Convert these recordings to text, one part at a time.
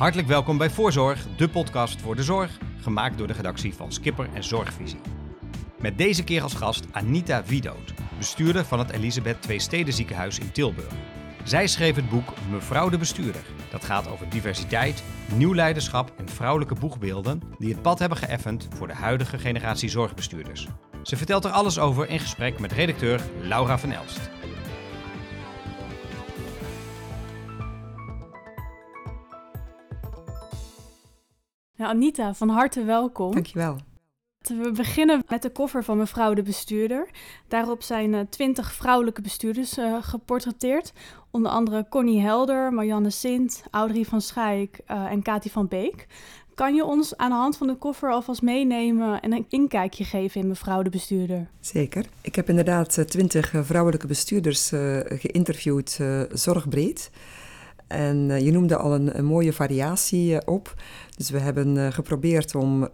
Hartelijk welkom bij Voorzorg, de podcast voor de zorg, gemaakt door de redactie van Skipper en Zorgvisie. Met deze keer als gast Anita Wiedoot, bestuurder van het Elisabeth Twee Steden Ziekenhuis in Tilburg. Zij schreef het boek Mevrouw de Bestuurder. Dat gaat over diversiteit, nieuw leiderschap en vrouwelijke boegbeelden die het pad hebben geëffend voor de huidige generatie zorgbestuurders. Ze vertelt er alles over in gesprek met redacteur Laura van Elst. Anita, van harte welkom. Dankjewel. We beginnen met de koffer van mevrouw de bestuurder. Daarop zijn twintig vrouwelijke bestuurders uh, geportretteerd. Onder andere Connie Helder, Marianne Sint, Audrey van Schaik uh, en Kati van Beek. Kan je ons aan de hand van de koffer alvast meenemen en een inkijkje geven in mevrouw de bestuurder? Zeker. Ik heb inderdaad twintig vrouwelijke bestuurders uh, geïnterviewd, zorgbreed. En je noemde al een, mooie variatie op. Dus we hebben uh, geprobeerd om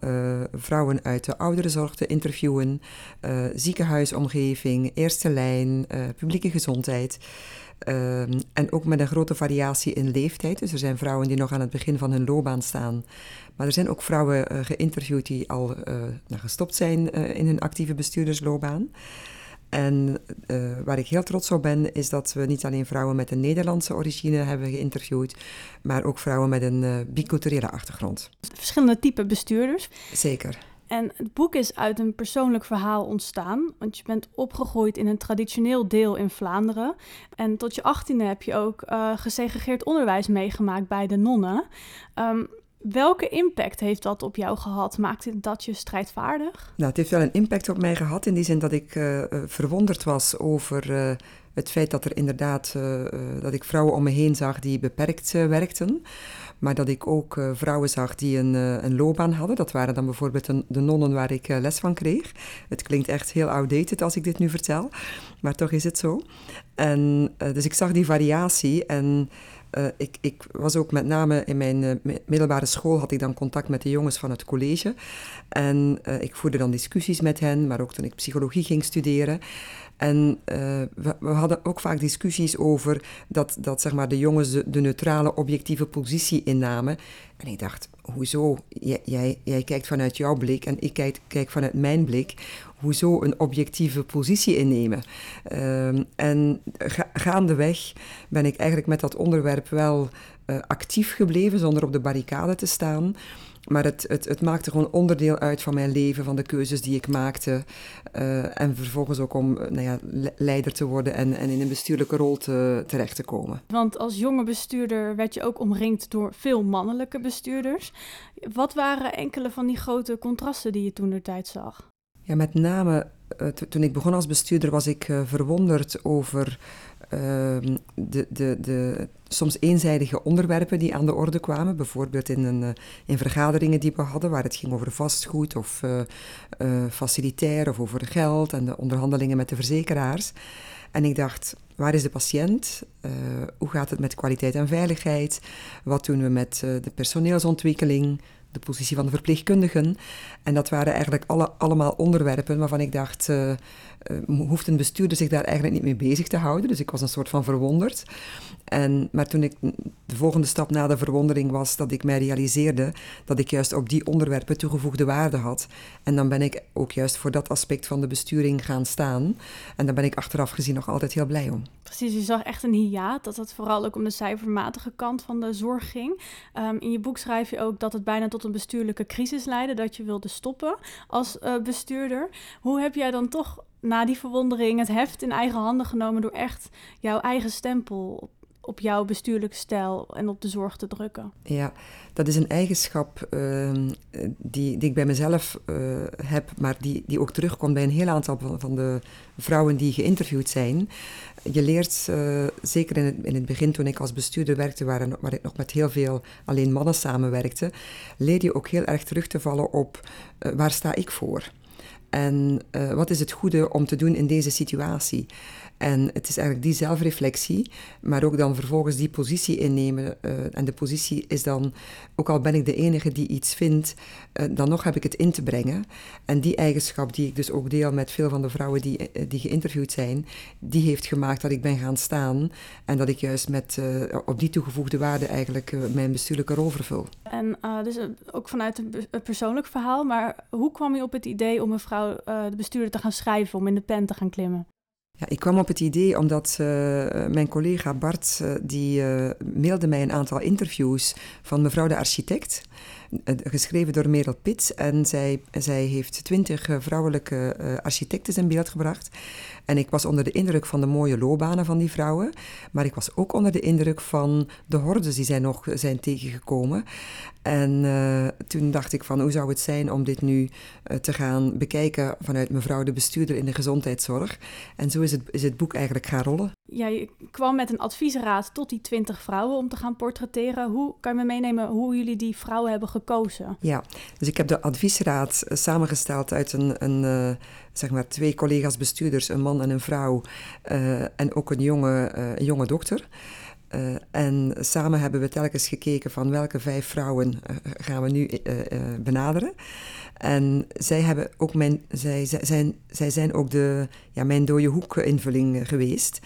vrouwen uit de ouderenzorg te interviewen, ziekenhuisomgeving, eerste lijn, publieke gezondheid. Ehm, en ook met een grote variatie in leeftijd. Dus er zijn vrouwen die nog aan het begin van hun loopbaan staan. Maar er zijn ook vrouwen geïnterviewd die al nou, gestopt zijn in hun actieve bestuurdersloopbaan. En uh, waar ik heel trots op ben, is dat we niet alleen vrouwen met een Nederlandse origine hebben geïnterviewd, maar ook vrouwen met een uh, biculturele achtergrond. Verschillende typen bestuurders. Zeker. En het boek is uit een persoonlijk verhaal ontstaan, want je bent opgegroeid in een traditioneel deel in Vlaanderen. En tot je achttiende heb je ook uh, gesegregeerd onderwijs meegemaakt bij de nonnen. Um, Welke impact heeft dat op jou gehad? Maakte dat je strijdvaardig? Nou, het heeft wel een impact op mij gehad in die zin dat ik uh, verwonderd was over uh, het feit dat er inderdaad dat ik vrouwen om me heen zag die beperkt werkten. Maar dat ik ook vrouwen zag die een, een, loopbaan hadden. Dat waren dan bijvoorbeeld de nonnen waar ik les van kreeg. Het klinkt echt heel outdated als ik dit nu vertel, maar toch is het zo. En dus ik zag die variatie en uh, ik, ik, was ook met name in mijn uh, middelbare school had ik dan contact met de jongens van het college. En uh, ik voerde dan discussies met hen, maar ook toen ik psychologie ging studeren. En we, we, hadden ook vaak discussies over dat, dat zeg maar, de jongens de, neutrale, objectieve positie innamen. En ik dacht, hoezo? Jij, jij, kijkt vanuit jouw blik en ik kijk, kijk vanuit mijn blik hoezo een objectieve positie innemen. Um, en ga, gaandeweg ben ik eigenlijk met dat onderwerp wel uh, actief gebleven, zonder op de barricade te staan. Maar het, het, het, maakte gewoon onderdeel uit van mijn leven, van de keuzes die ik maakte. Uh, en vervolgens ook om nou ja, leider te worden en, en in een bestuurlijke rol te, terecht te komen. Want als jonge bestuurder werd je ook omringd door veel mannelijke bestuurders. Wat waren enkele van die grote contrasten die je toen de tijd zag? Ja, met name uh, toen ik begon als bestuurder was ik uh, verwonderd over de, de, de soms eenzijdige onderwerpen die aan de orde kwamen. Bijvoorbeeld in, een, in vergaderingen die we hadden, waar het ging over vastgoed of facilitair of over geld en de onderhandelingen met de verzekeraars. En ik dacht, waar is de patiënt? hoe gaat het met kwaliteit en veiligheid? Wat doen we met de personeelsontwikkeling? de positie van de verpleegkundigen. En dat waren eigenlijk alle, allemaal onderwerpen waarvan ik dacht, uh, uh, hoeft een bestuurder zich daar eigenlijk niet mee bezig te houden. Dus ik was een soort van verwonderd. En, maar toen ik de volgende stap na de verwondering was dat ik mij realiseerde dat ik juist op die onderwerpen toegevoegde waarde had. En dan ben ik ook juist voor dat aspect van de besturing gaan staan. En daar ben ik achteraf gezien nog altijd heel blij om. Precies, je zag echt een hiaat, dat het vooral ook om de cijfermatige kant van de zorg ging. Um, in je boek schrijf je ook dat het bijna tot een bestuurlijke crisis leidde, dat je wilde stoppen als uh, bestuurder. Hoe heb jij dan toch na die verwondering het heft in eigen handen genomen door echt jouw eigen stempel op jouw bestuurlijke stijl en op de zorg te drukken? Ja, dat is een eigenschap uh, die, die ik bij mezelf uh, heb, maar die, die ook terugkomt bij een heel aantal van de vrouwen die geïnterviewd zijn. Je leert, uh, zeker in het, in het begin toen ik als bestuurder werkte, waar, waar ik nog met heel veel alleen mannen samenwerkte, leer je ook heel erg terug te vallen op waar sta ik voor? En wat is het goede om te doen in deze situatie? En het is eigenlijk die zelfreflectie, maar ook dan vervolgens die positie innemen. Uh, en de positie is dan, ook al ben ik de enige die iets vindt, uh, dan nog heb ik het in te brengen. En die eigenschap die ik dus ook deel met veel van de vrouwen die, uh, die geïnterviewd zijn, die heeft gemaakt dat ik ben gaan staan. En dat ik juist met, op die toegevoegde waarde eigenlijk mijn bestuurlijke rol vervul. En dus ook vanuit een, persoonlijk verhaal, maar hoe kwam je op het idee om een vrouw, de bestuurder, te gaan schrijven, om in de pen te gaan klimmen? Ja, ik kwam op het idee omdat uh, mijn collega Bart, uh, die uh, mailde mij een aantal interviews van mevrouw de architect, geschreven door Merel Pits. En zij, zij heeft twintig vrouwelijke architecten in beeld gebracht. En ik was onder de indruk van de mooie loopbanen van die vrouwen. Maar ik was ook onder de indruk van de hordes die zij nog zijn tegengekomen. En toen dacht ik van hoe zou het zijn om dit nu te gaan bekijken vanuit mevrouw de bestuurder in de gezondheidszorg. En zo is het, is het boek eigenlijk gaan rollen. Ja, je kwam met een adviesraad tot die twintig vrouwen om te gaan portretteren. Hoe kan je me meenemen hoe jullie die vrouwen hebben gekozen? Ja, dus ik heb de adviesraad uh, samengesteld uit een, een zeg maar twee collega's bestuurders, een man en een vrouw en ook een jonge, een jonge dokter. En samen hebben we telkens gekeken van welke vijf vrouwen gaan we nu uh, benaderen. En zij, hebben ook mijn, zij, zij, zijn, zij zijn ook de, ja, mijn dode hoek invulling geweest.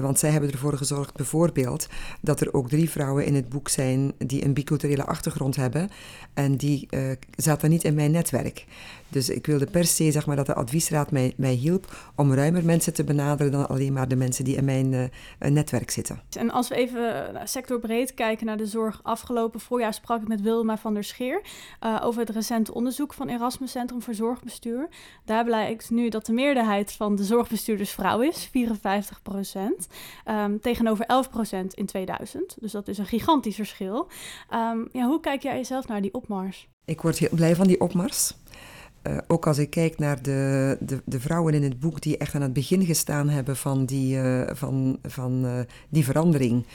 want zij hebben ervoor gezorgd bijvoorbeeld dat er ook drie vrouwen in het boek zijn die een biculturele achtergrond hebben. En die zaten niet in mijn netwerk. Dus ik wilde per se zeg maar, dat de adviesraad mij, mij hielp om ruimer mensen te benaderen dan alleen maar de mensen die in mijn uh, netwerk zitten. En als we even uh, sectorbreed kijken naar de zorg, afgelopen voorjaar sprak ik met Wilma van der Scheer uh, over het recente onderzoek van Erasmus Centrum voor Zorgbestuur. Daar blijkt nu dat de meerderheid van de zorgbestuurders vrouw is, 54 procent, um, tegenover 11 procent in 2000. Dus dat is een gigantisch verschil. Um, ja, hoe kijk jij jezelf naar die opmars? Ik word heel blij van die opmars. Uh, ook als ik kijk naar de, de, de, vrouwen in het boek die echt aan het begin gestaan hebben van die, uh, van, van, uh, die verandering.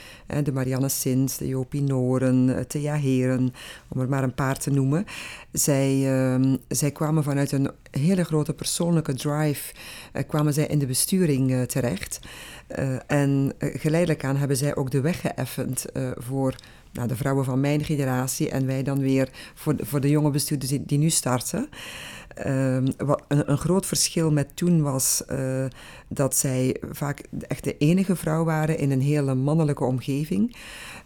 de Marianne Sins, de Jopie Noren, Thea Heren, om er maar een paar te noemen. Zij, ehm, zij kwamen vanuit een hele grote persoonlijke drive, kwamen zij in de besturing terecht. en geleidelijk aan hebben zij ook de weg geëffend voor nou, de vrouwen van mijn generatie en wij dan weer voor voor de jonge bestuurders die nu starten. Um, wat een, groot verschil met toen was uh, dat zij vaak echt de enige vrouw waren in een hele mannelijke omgeving.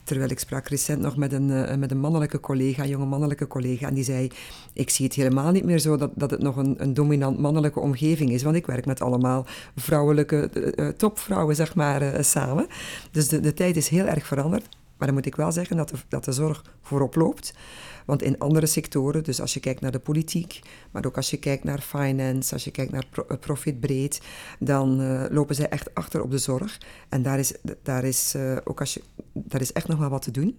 Terwijl ik sprak recent nog met een, uh, met een mannelijke collega, een jonge mannelijke collega, en die zei: Ik zie het helemaal niet meer zo dat, dat het nog een, een dominant mannelijke omgeving is, want ik werk met allemaal vrouwelijke uh, topvrouwen, zeg maar, samen. Dus de, de tijd is heel erg veranderd. Maar dan moet ik wel zeggen dat de, dat de zorg voorop loopt. Want in andere sectoren, dus als je kijkt naar de politiek, maar ook als je kijkt naar finance, als je kijkt naar eh, profitbreed, dan uh, lopen zij echt achter op de zorg. En daar is, daar is, uh, ook als je, daar is echt nog wel wat te doen.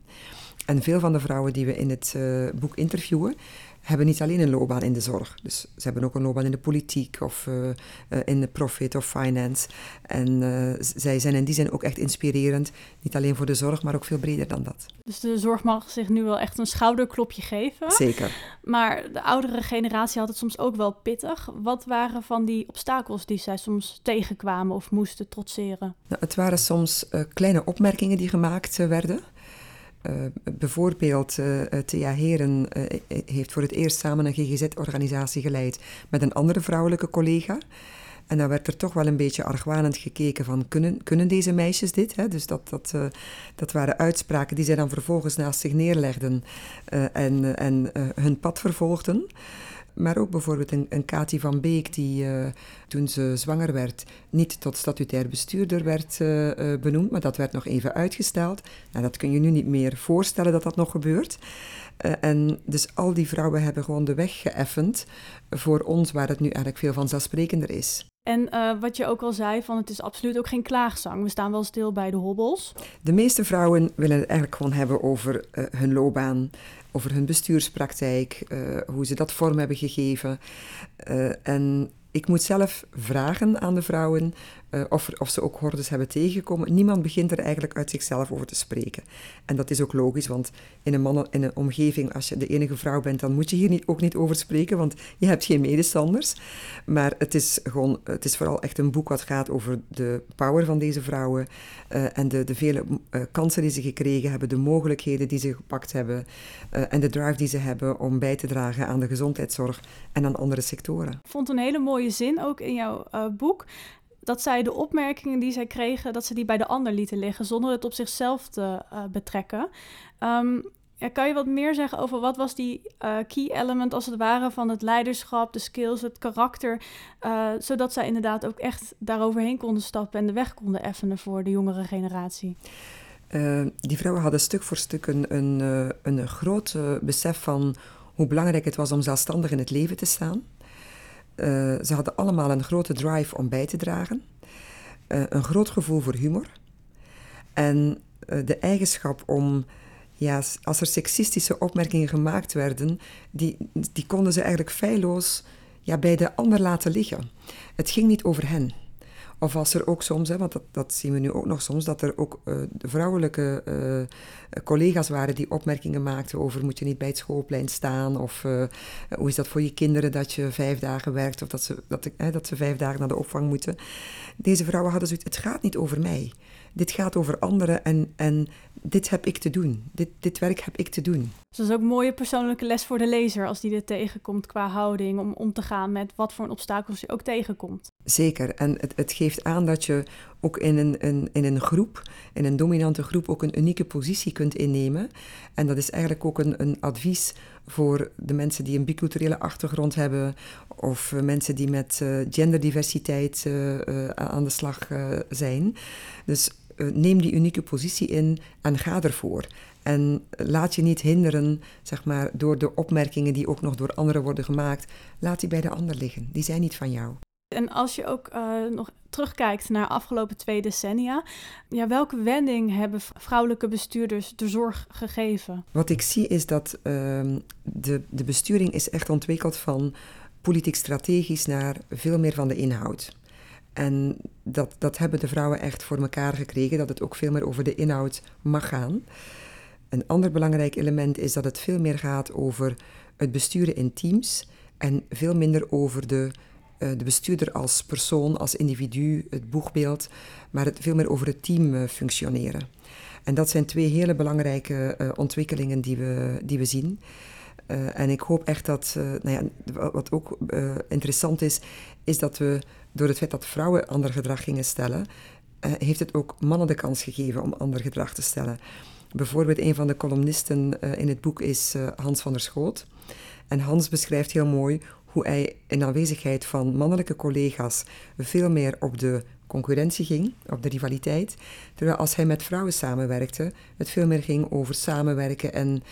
En veel van de vrouwen die we in het boek interviewen, hebben niet alleen een loopbaan in de zorg. Dus ze hebben ook een loopbaan in de politiek of uh, uh, in de profit of finance. En uh, zij zijn in die zin ook echt inspirerend. Niet alleen voor de zorg, maar ook veel breder dan dat. Dus de zorg mag zich nu wel echt een schouderklopje geven. Zeker. Maar de oudere generatie had het soms ook wel pittig. Wat waren van die obstakels die zij soms tegenkwamen of moesten trotseren? Nou, het waren soms kleine opmerkingen die gemaakt werden. Uh, bijvoorbeeld, uh, Thea Heren heeft voor het eerst samen een GGZ-organisatie geleid met een andere vrouwelijke collega. En dan werd er toch wel een beetje argwanend gekeken van, kunnen, kunnen deze meisjes dit? Hè? Dus dat, dat, dat waren uitspraken die zij dan vervolgens naast zich neerlegden en, en hun pad vervolgden. Maar ook bijvoorbeeld een, een Kati van Beek, die uh, toen ze zwanger werd, niet tot statutair bestuurder werd uh, uh, benoemd, maar dat werd nog even uitgesteld. Nou, dat kun je nu niet meer voorstellen dat dat nog gebeurt. en dus al die vrouwen hebben gewoon de weg geëffend voor ons, waar het nu eigenlijk veel vanzelfsprekender is. En uh, wat je ook al zei, van het is absoluut ook geen klaagzang. We staan wel stil bij de hobbels. De meeste vrouwen willen het eigenlijk gewoon hebben over uh, hun loopbaan, over hun bestuurspraktijk, uh, hoe ze dat vorm hebben gegeven. en ik moet zelf vragen aan de vrouwen uh, of, of ze ook hordes hebben tegengekomen. Niemand begint er eigenlijk uit zichzelf over te spreken. En dat is ook logisch, want in een, mannen, in een omgeving, als je de enige vrouw bent, dan moet je hier niet, ook niet over spreken, want je hebt geen medestanders. Maar het is, gewoon, het is vooral echt een boek wat gaat over de power van deze vrouwen uh, en de, de vele uh, kansen die ze gekregen hebben, de mogelijkheden die ze gepakt hebben en de drive die ze hebben om bij te dragen aan de gezondheidszorg en aan andere sectoren. Ik vond een hele mooie zin ook in jouw boek dat zij de opmerkingen die zij kregen, dat ze die bij de ander lieten liggen, zonder het op zichzelf te uh, betrekken. Ja, kan je wat meer zeggen over wat was die uh, key element als het ware van het leiderschap, de skills, het karakter, uh, zodat zij inderdaad ook echt daaroverheen konden stappen en de weg konden effenen voor de jongere generatie? die vrouwen hadden stuk voor stuk een, een, een groot besef van hoe belangrijk het was om zelfstandig in het leven te staan. Uh, ze hadden allemaal een grote drive om bij te dragen, uh, een groot gevoel voor humor en uh, de eigenschap om, ja, als er seksistische opmerkingen gemaakt werden, die, die konden ze eigenlijk feilloos ja, bij de ander laten liggen. Het ging niet over hen. Of als er ook soms, hè, want dat, dat zien we nu ook nog soms, dat er ook uh, vrouwelijke uh, collega's waren die opmerkingen maakten over moet je niet bij het schoolplein staan of uh, hoe is dat voor je kinderen dat je vijf dagen werkt of dat ze, dat, dat ze vijf dagen naar de opvang moeten. Deze vrouwen hadden zoiets, het gaat niet over mij. Dit gaat over anderen en, en dit heb ik te doen. Dit, dit werk heb ik te doen. Dus dat is ook een mooie persoonlijke les voor de lezer als die er tegenkomt qua houding, om om te gaan met wat voor obstakels je ook tegenkomt. Zeker, en het, het geeft aan dat je ook in een, een, in een groep, in een dominante groep, ook een unieke positie kunt innemen. En dat is eigenlijk ook een, een advies voor de mensen die een biculturele achtergrond hebben, of mensen die met uh, genderdiversiteit uh, aan de slag zijn. Dus neem die unieke positie in en ga ervoor. En laat je niet hinderen zeg maar, door de opmerkingen die ook nog door anderen worden gemaakt. Laat die bij de ander liggen. Die zijn niet van jou. En als je ook uh, nog terugkijkt naar de afgelopen twee decennia, ja, welke wending hebben vrouwelijke bestuurders de zorg gegeven? Wat ik zie is dat uh, de, de besturing is echt ontwikkeld van politiek strategisch naar veel meer van de inhoud. En dat, dat hebben de vrouwen echt voor elkaar gekregen, dat het ook veel meer over de inhoud mag gaan. Een ander belangrijk element is dat het veel meer gaat over het besturen in teams en veel minder over de, uh, de bestuurder als persoon, als individu, het boegbeeld, maar het veel meer over het team uh, functioneren. En dat zijn twee hele belangrijke uh, ontwikkelingen die we, die we zien. Uh, en ik hoop echt dat, uh, nou ja, wat ook uh, interessant is, is dat we door het feit dat vrouwen ander gedrag gingen stellen, heeft het ook mannen de kans gegeven om ander gedrag te stellen. Bijvoorbeeld een van de columnisten in het boek is Hans van der Schoot. En Hans beschrijft heel mooi hoe hij in aanwezigheid van mannelijke collega's veel meer op de concurrentie ging, op de rivaliteit. Terwijl als hij met vrouwen samenwerkte, het veel meer ging over samenwerken en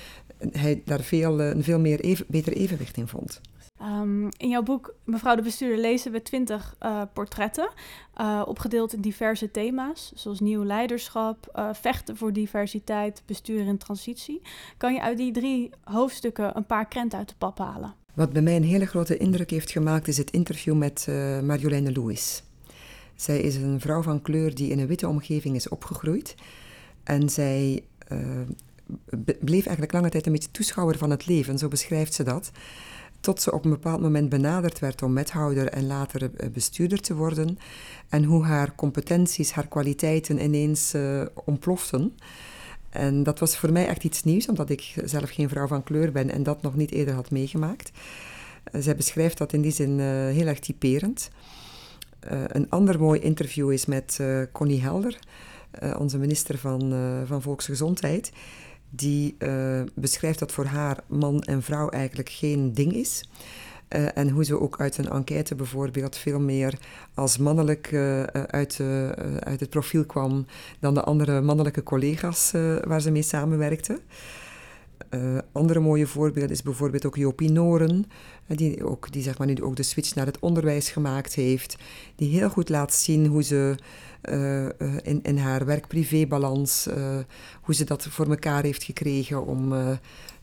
hij daar veel, een veel meer even, beter evenwicht in vond. Um, in jouw boek, mevrouw de bestuurder, lezen we twintig uh, portretten, uh, opgedeeld in diverse thema's, zoals nieuw leiderschap, uh, vechten voor diversiteit, bestuur en transitie. Kan je uit die drie hoofdstukken een paar krenten uit de pap halen? Wat bij mij een hele grote indruk heeft gemaakt, is het interview met Marjoleine Lewis. Zij is een vrouw van kleur die in een witte omgeving is opgegroeid. En zij bleef eigenlijk lange tijd een beetje toeschouwer van het leven, zo beschrijft ze dat. Tot ze op een bepaald moment benaderd werd om wethouder en later eh, bestuurder te worden. En hoe haar competenties, haar kwaliteiten ineens uh, ontploften. En dat was voor mij echt iets nieuws, omdat ik zelf geen vrouw van kleur ben en dat nog niet eerder had meegemaakt. Uh, zij beschrijft dat in die zin heel erg typerend. een ander mooi interview is met Connie Helder, onze minister van, van Volksgezondheid die uh, beschrijft dat voor haar man en vrouw eigenlijk geen ding is. Uh, en hoe ze ook uit een enquête bijvoorbeeld veel meer als mannelijk uh, uit, uit het profiel kwam dan de andere mannelijke collega's waar ze mee samenwerkte. Uh, andere mooie voorbeeld is bijvoorbeeld ook Jopie Noren, die, ook, die zeg maar, nu ook de switch naar het onderwijs gemaakt heeft. Die heel goed laat zien hoe ze uh, in, in haar werk-privé-balans, hoe ze dat voor elkaar heeft gekregen om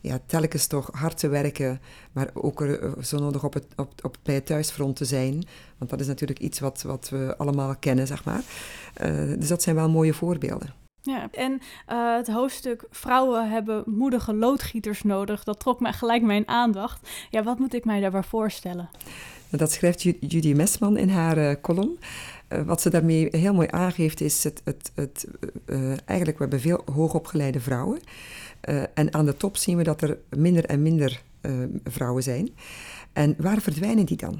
ja, telkens toch hard te werken, maar ook er, zo nodig op het, op, op, bij het thuisfront te zijn. Want dat is natuurlijk iets wat, wat we allemaal kennen, zeg maar. dus dat zijn wel mooie voorbeelden. Ja, en uh, het hoofdstuk vrouwen hebben moedige loodgieters nodig, dat trok mij gelijk mijn aandacht. Ja, wat moet ik mij daarbij voorstellen? Dat schrijft Judy Mesman in haar uh, column. Uh, wat ze daarmee heel mooi aangeeft is het, het, het eigenlijk we hebben veel hoogopgeleide vrouwen. en aan de top zien we dat er minder en minder vrouwen zijn. En waar verdwijnen die dan?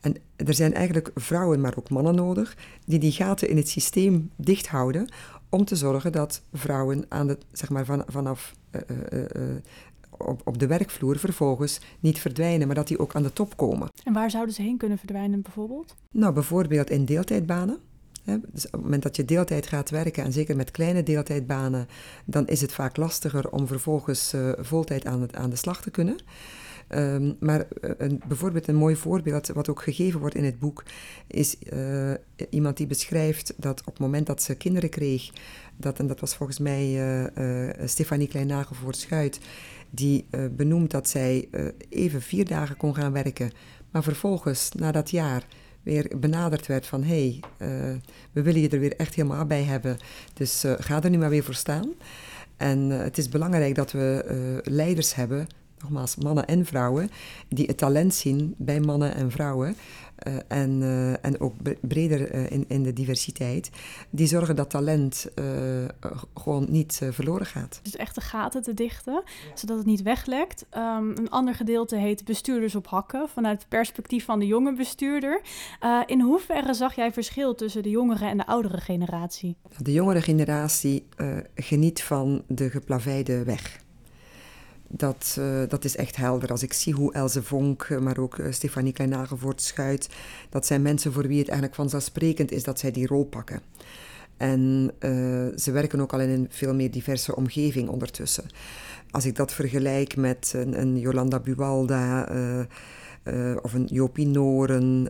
En er zijn eigenlijk vrouwen, maar ook mannen nodig, die die gaten in het systeem dicht houden om te zorgen dat vrouwen aan de, zeg maar van, vanaf uh, uh, op, op de werkvloer vervolgens niet verdwijnen, maar dat die ook aan de top komen. En waar zouden ze heen kunnen verdwijnen bijvoorbeeld? Nou, bijvoorbeeld in deeltijdbanen. Dus op het moment dat je deeltijd gaat werken, en zeker met kleine deeltijdbanen, dan is het vaak lastiger om vervolgens uh, voltijd aan, het, aan de slag te kunnen. Um, maar uh, een, bijvoorbeeld een mooi voorbeeld, wat ook gegeven wordt in het boek, is uh, iemand die beschrijft dat op het moment dat ze kinderen kreeg, dat, en dat was volgens mij uh, Stefanie Klein-Nagelvoort-Schuit, die benoemt dat zij even vier dagen kon gaan werken, maar vervolgens, na dat jaar, weer benaderd werd van hé, hey, we willen je er weer echt helemaal bij hebben, dus ga er nu maar weer voor staan. En het is belangrijk dat we leiders hebben nogmaals, mannen en vrouwen, die het talent zien bij mannen en vrouwen. Uh, en, uh, en ook breder uh, in, in de diversiteit, die zorgen dat talent gewoon niet verloren gaat. Dus echte gaten te dichten, zodat het niet weglekt. Um, een ander gedeelte heet bestuurders op hakken, vanuit het perspectief van de jonge bestuurder. in hoeverre zag jij verschil tussen de jongere en de oudere generatie? De jongere generatie geniet van de geplaveide weg dat, uh, dat is echt helder. Als ik zie hoe Else Vonk, eh, maar ook uh, Stefanie Kleinagevoort Schuit, dat zijn mensen voor wie het eigenlijk vanzelfsprekend is dat zij die rol pakken. En ze werken ook al in een veel meer diverse omgeving ondertussen. Als ik dat vergelijk met een, een Jolanda Buwalda of een Jopie Noren,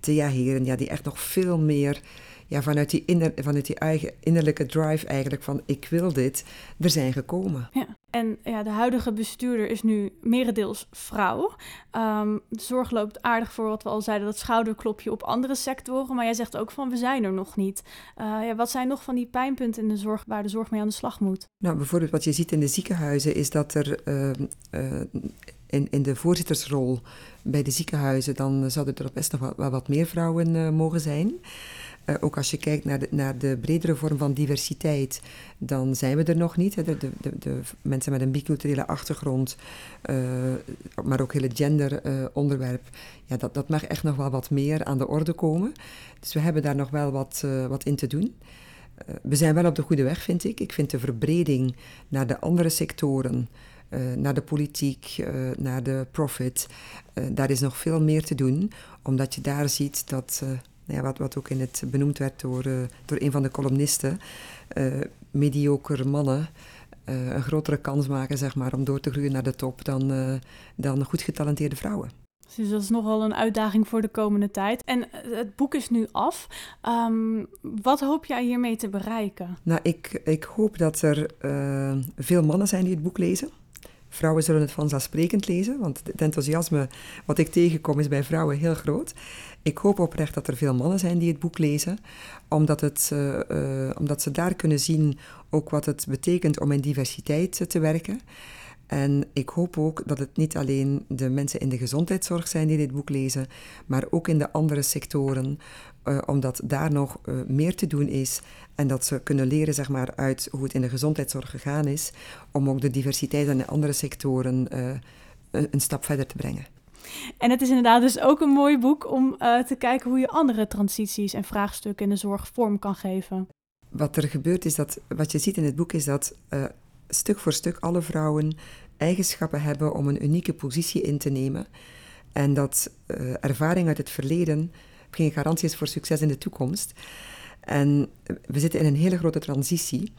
Thea Heren, ja, die echt nog veel meer ja, vanuit, die inner, vanuit die eigen innerlijke drive eigenlijk van ik wil dit, er zijn gekomen. Ja. En ja, de huidige bestuurder is nu merendeels vrouw. Um, de zorg loopt aardig voor wat we al zeiden, dat schouderklopje op andere sectoren. Maar jij zegt ook van we zijn er nog niet. Uh, ja, wat zijn nog van die pijnpunten in de zorg waar de zorg mee aan de slag moet? Nou, bijvoorbeeld wat je ziet in de ziekenhuizen is dat er uh, uh, in, in de voorzittersrol bij de ziekenhuizen, dan zouden er best nog wel, wel wat meer vrouwen mogen zijn. Uh, ook als je kijkt naar de, naar de bredere vorm van diversiteit, dan zijn we er nog niet. De, de, de, mensen met een biculturele achtergrond, uh, maar ook hele genderonderwerp, uh, ja, dat, dat mag echt nog wel wat meer aan de orde komen. Dus we hebben daar nog wel wat, wat in te doen. we zijn wel op de goede weg, vind ik. Ik vind de verbreding naar de andere sectoren. Naar de politiek, naar de profit. Daar is nog veel meer te doen, omdat je daar ziet dat ja, wat, wat ook in het benoemd werd door, uh, door een van de columnisten, uh, mediocre mannen uh, een grotere kans maken zeg maar, om door te groeien naar de top dan, dan goed getalenteerde vrouwen. Dus dat is nogal een uitdaging voor de komende tijd. En het boek is nu af. Um, wat hoop jij hiermee te bereiken? Nou, ik, ik hoop dat er veel mannen zijn die het boek lezen. Vrouwen zullen het vanzelfsprekend lezen, want het enthousiasme wat ik tegenkom is bij vrouwen heel groot. Ik hoop oprecht dat er veel mannen zijn die het boek lezen, omdat, het, uh, uh, omdat ze daar kunnen zien ook wat het betekent om in diversiteit te werken. En ik hoop ook dat het niet alleen de mensen in de gezondheidszorg zijn die dit boek lezen, maar ook in de andere sectoren, uh, omdat daar nog uh, meer te doen is en dat ze kunnen leren zeg maar, uit hoe het in de gezondheidszorg gegaan is, om ook de diversiteit in de andere sectoren uh, een stap verder te brengen. En het is inderdaad dus ook een mooi boek om te kijken hoe je andere transities en vraagstukken in de zorg vorm kan geven. Wat er gebeurt is dat, wat je ziet in het boek is dat stuk voor stuk alle vrouwen eigenschappen hebben om een unieke positie in te nemen. En dat ervaring uit het verleden geen garantie is voor succes in de toekomst. En we zitten in een hele grote transitie.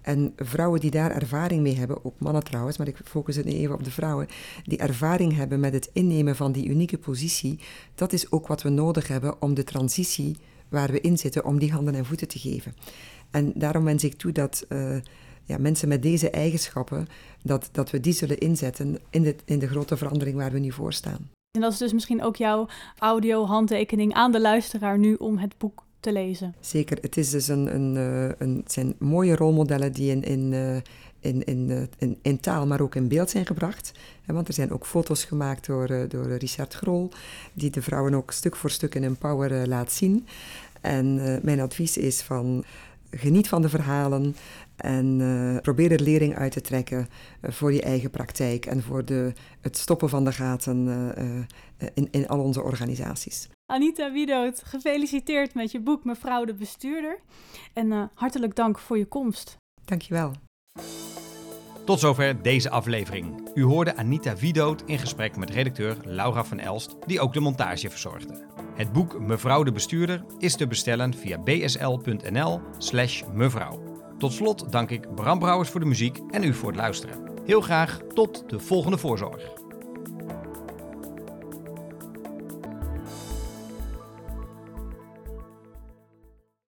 En vrouwen die daar ervaring mee hebben, ook mannen trouwens, maar ik focus het nu even op de vrouwen, die ervaring hebben met het innemen van die unieke positie, dat is ook wat we nodig hebben om de transitie waar we in zitten, om die handen en voeten te geven. En daarom wens ik toe dat uh, ja, mensen met deze eigenschappen, dat, dat we die zullen inzetten in de, in de grote verandering waar we nu voor staan. En dat is dus misschien ook jouw audio-handtekening aan de luisteraar nu om het boek te lezen. Zeker, het, is dus een, een, eh, een, zijn mooie rolmodellen die in, in, eh, in, in, in, in, taal, maar ook in beeld zijn gebracht. Want er zijn ook foto's gemaakt door, door Richard Grol, die de vrouwen ook stuk voor stuk in Empower laat zien. En mijn advies is van geniet van de verhalen en uh, probeer er lering uit te trekken uh, voor je eigen praktijk en voor de, het stoppen van de gaten uh, in, in al onze organisaties. Anita Wiedoot, gefeliciteerd met je boek Mevrouw de Bestuurder. En hartelijk dank voor je komst. Dankjewel. Tot zover deze aflevering. U hoorde Anita Wiedoot in gesprek met redacteur Laura van Elst, die ook de montage verzorgde. Het boek Mevrouw de Bestuurder is te bestellen via bsl.nl/slash mevrouw. Tot slot dank ik Bram Brouwers voor de muziek en u voor het luisteren. Heel graag tot de volgende voorzorg.